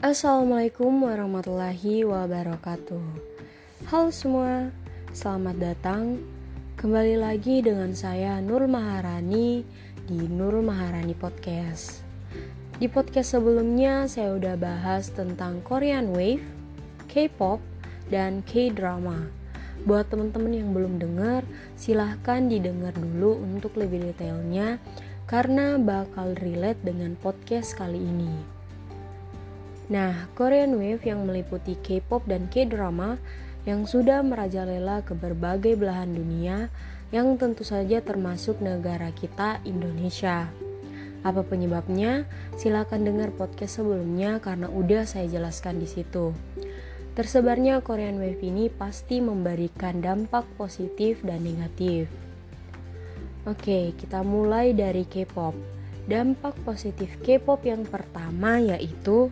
Assalamualaikum warahmatullahi wabarakatuh. Halo semua, selamat datang kembali lagi dengan saya Nur Maharani di Nur Maharani Podcast. Di podcast sebelumnya saya udah bahas tentang Korean Wave, K-pop, dan K-drama. Buat teman-teman yang belum dengar, silahkan didengar dulu untuk lebih detailnya karena bakal relate dengan podcast kali ini. Nah, Korean Wave yang meliputi K-pop dan K-drama yang sudah merajalela ke berbagai belahan dunia yang tentu saja termasuk negara kita Indonesia. Apa penyebabnya? Silakan dengar podcast sebelumnya karena udah saya jelaskan di situ. Tersebarnya Korean Wave ini pasti memberikan dampak positif dan negatif. Oke, kita mulai dari K-pop. Dampak positif K-pop yang pertama yaitu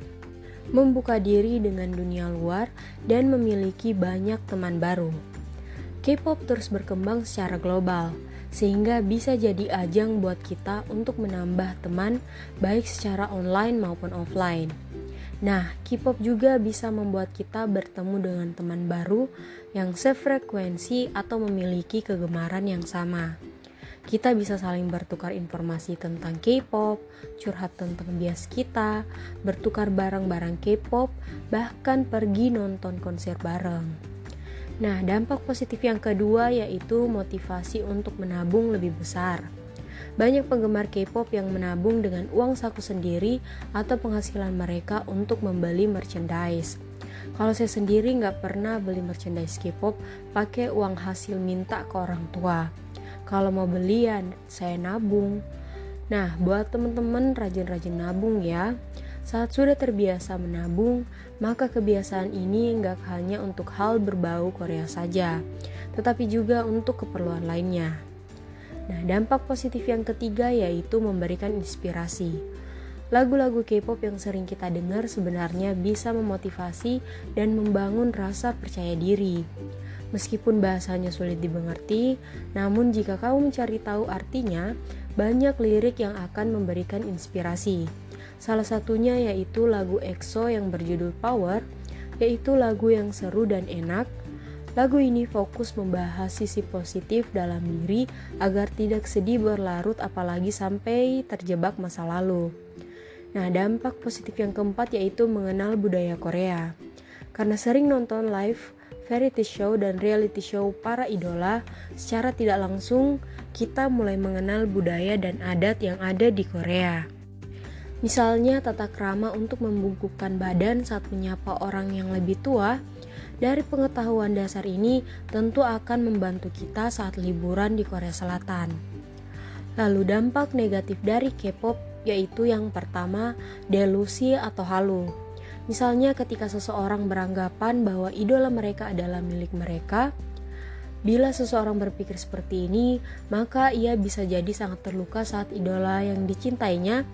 membuka diri dengan dunia luar, dan memiliki banyak teman baru. K-pop terus berkembang secara global, sehingga bisa jadi ajang buat kita untuk menambah teman, baik secara online maupun offline. Nah, K-pop juga bisa membuat kita bertemu dengan teman baru yang sefrekuensi atau memiliki kegemaran yang sama. Kita bisa saling bertukar informasi tentang K-pop, curhat tentang bias kita, bertukar barang-barang K-pop, bahkan pergi nonton konser bareng. Nah, dampak positif yang kedua yaitu motivasi untuk menabung lebih besar. Banyak penggemar K-pop yang menabung dengan uang saku sendiri atau penghasilan mereka untuk membeli merchandise. Kalau saya sendiri nggak pernah beli merchandise K-pop pakai uang hasil minta ke orang tua kalau mau belian saya nabung nah buat teman-teman rajin-rajin nabung ya saat sudah terbiasa menabung, maka kebiasaan ini nggak hanya untuk hal berbau Korea saja, tetapi juga untuk keperluan lainnya. Nah, dampak positif yang ketiga yaitu memberikan inspirasi. Lagu-lagu K-pop yang sering kita dengar sebenarnya bisa memotivasi dan membangun rasa percaya diri. Meskipun bahasanya sulit dimengerti, namun jika kamu mencari tahu artinya, banyak lirik yang akan memberikan inspirasi. Salah satunya yaitu lagu EXO yang berjudul Power, yaitu lagu yang seru dan enak. Lagu ini fokus membahas sisi positif dalam diri agar tidak sedih berlarut apalagi sampai terjebak masa lalu. Nah, dampak positif yang keempat yaitu mengenal budaya Korea. Karena sering nonton live variety show dan reality show para idola, secara tidak langsung kita mulai mengenal budaya dan adat yang ada di Korea. Misalnya tata krama untuk membungkukkan badan saat menyapa orang yang lebih tua, dari pengetahuan dasar ini tentu akan membantu kita saat liburan di Korea Selatan. Lalu dampak negatif dari K-pop yaitu yang pertama delusi atau halu. Misalnya ketika seseorang beranggapan bahwa idola mereka adalah milik mereka, bila seseorang berpikir seperti ini, maka ia bisa jadi sangat terluka saat idola yang dicintainya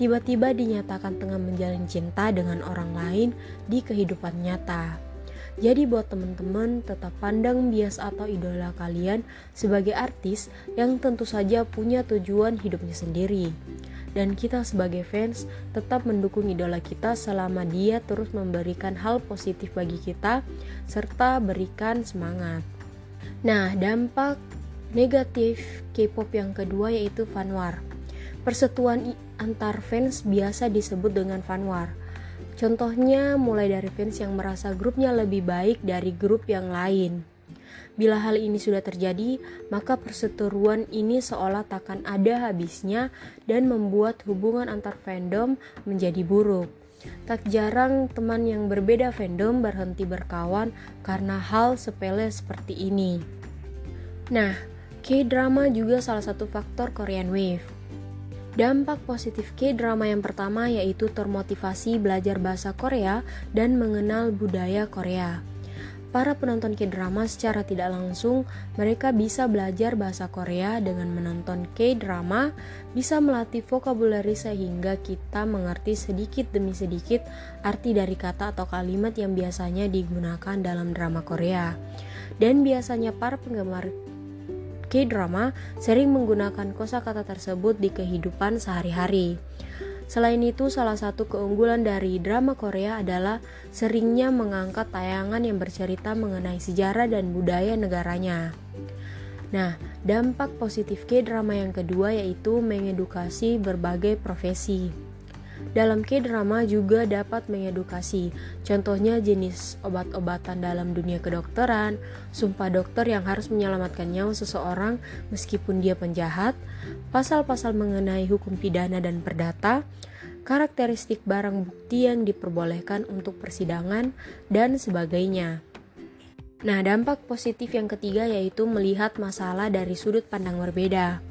tiba-tiba dinyatakan tengah menjalin cinta dengan orang lain di kehidupan nyata. Jadi buat teman-teman tetap pandang bias atau idola kalian sebagai artis yang tentu saja punya tujuan hidupnya sendiri dan kita sebagai fans tetap mendukung idola kita selama dia terus memberikan hal positif bagi kita serta berikan semangat. Nah, dampak negatif K-pop yang kedua yaitu fanwar. Persetuan antar fans biasa disebut dengan fanwar. Contohnya mulai dari fans yang merasa grupnya lebih baik dari grup yang lain. Bila hal ini sudah terjadi, maka perseteruan ini seolah takkan ada habisnya dan membuat hubungan antar fandom menjadi buruk. Tak jarang teman yang berbeda fandom berhenti berkawan karena hal sepele seperti ini. Nah, K-drama juga salah satu faktor Korean Wave. Dampak positif K-drama yang pertama yaitu termotivasi belajar bahasa Korea dan mengenal budaya Korea. Para penonton K-drama secara tidak langsung mereka bisa belajar bahasa Korea dengan menonton K-drama, bisa melatih vocabulary sehingga kita mengerti sedikit demi sedikit arti dari kata atau kalimat yang biasanya digunakan dalam drama Korea. Dan biasanya para penggemar K-drama sering menggunakan kosakata tersebut di kehidupan sehari-hari. Selain itu, salah satu keunggulan dari drama Korea adalah seringnya mengangkat tayangan yang bercerita mengenai sejarah dan budaya negaranya. Nah, dampak positif K-drama yang kedua yaitu mengedukasi berbagai profesi. Dalam K-drama juga dapat mengedukasi, contohnya jenis obat-obatan dalam dunia kedokteran, sumpah dokter yang harus menyelamatkan nyawa seseorang meskipun dia penjahat, pasal-pasal mengenai hukum pidana dan perdata, karakteristik barang bukti yang diperbolehkan untuk persidangan, dan sebagainya. Nah, dampak positif yang ketiga yaitu melihat masalah dari sudut pandang berbeda.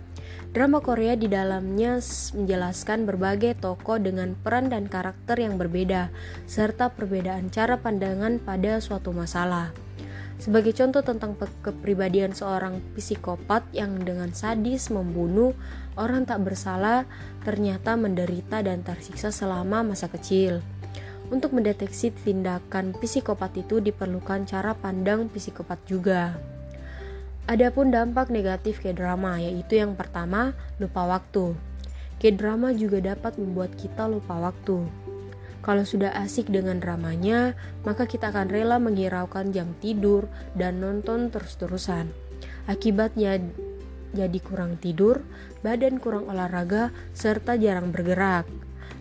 Drama Korea di dalamnya menjelaskan berbagai tokoh dengan peran dan karakter yang berbeda, serta perbedaan cara pandangan pada suatu masalah. Sebagai contoh tentang kepribadian seorang psikopat yang dengan sadis membunuh orang tak bersalah ternyata menderita dan tersiksa selama masa kecil. Untuk mendeteksi tindakan psikopat itu diperlukan cara pandang psikopat juga. Adapun dampak negatif ke drama yaitu yang pertama, lupa waktu. Ke drama juga dapat membuat kita lupa waktu. Kalau sudah asik dengan dramanya, maka kita akan rela menghiraukan jam tidur dan nonton terus-terusan. Akibatnya jadi kurang tidur, badan kurang olahraga, serta jarang bergerak.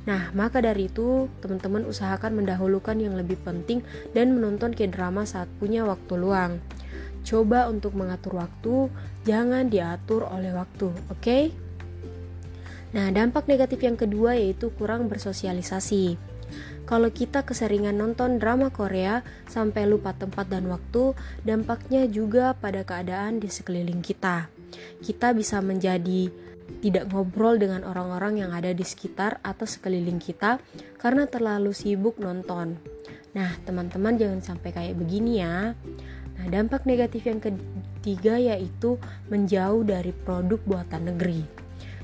Nah, maka dari itu, teman-teman usahakan mendahulukan yang lebih penting dan menonton K-drama saat punya waktu luang. Coba untuk mengatur waktu, jangan diatur oleh waktu, oke? Okay? Nah, dampak negatif yang kedua yaitu kurang bersosialisasi. Kalau kita keseringan nonton drama Korea sampai lupa tempat dan waktu, dampaknya juga pada keadaan di sekeliling kita. Kita bisa menjadi tidak ngobrol dengan orang-orang yang ada di sekitar atau sekeliling kita karena terlalu sibuk nonton. Nah, teman-teman jangan sampai kayak begini ya. Nah, dampak negatif yang ketiga yaitu menjauh dari produk buatan negeri.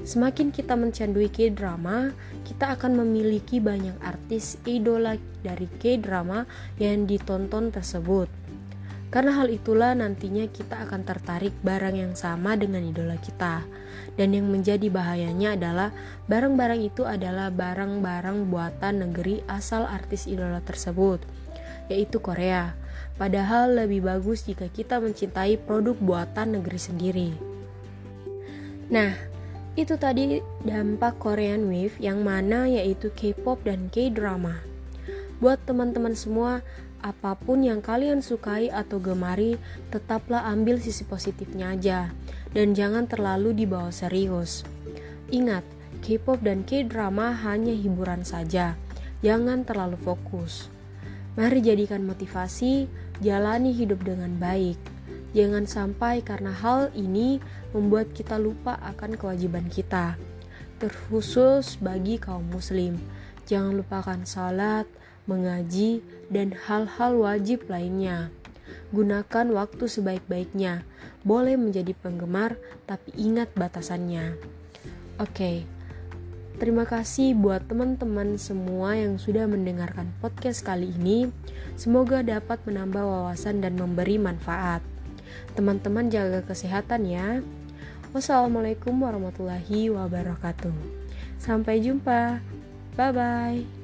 Semakin kita mencandui K-drama, kita akan memiliki banyak artis idola dari K-drama yang ditonton tersebut. Karena hal itulah nantinya kita akan tertarik barang yang sama dengan idola kita. Dan yang menjadi bahayanya adalah barang-barang itu adalah barang-barang buatan negeri asal artis idola tersebut, yaitu Korea. Padahal lebih bagus jika kita mencintai produk buatan negeri sendiri. Nah, itu tadi dampak Korean Wave yang mana yaitu K-pop dan K-drama. Buat teman-teman semua, apa pun yang kalian sukai atau gemari, tetaplah ambil sisi positifnya aja dan jangan terlalu dibawa serius. Ingat, K-pop dan K-drama hanya hiburan saja. Jangan terlalu fokus. Mari jadikan motivasi jalani hidup dengan baik. Jangan sampai karena hal ini membuat kita lupa akan kewajiban kita, terkhusus bagi kaum Muslim. Jangan lupakan salat, mengaji, dan hal-hal wajib lainnya. Gunakan waktu sebaik-baiknya. Boleh menjadi penggemar, tapi ingat batasannya. Oke, okay. Terima kasih buat teman-teman semua yang sudah mendengarkan podcast kali ini. Semoga dapat menambah wawasan dan memberi manfaat. Teman-teman jaga kesehatan ya. Wassalamualaikum warahmatullahi wabarakatuh. Sampai jumpa. Bye bye.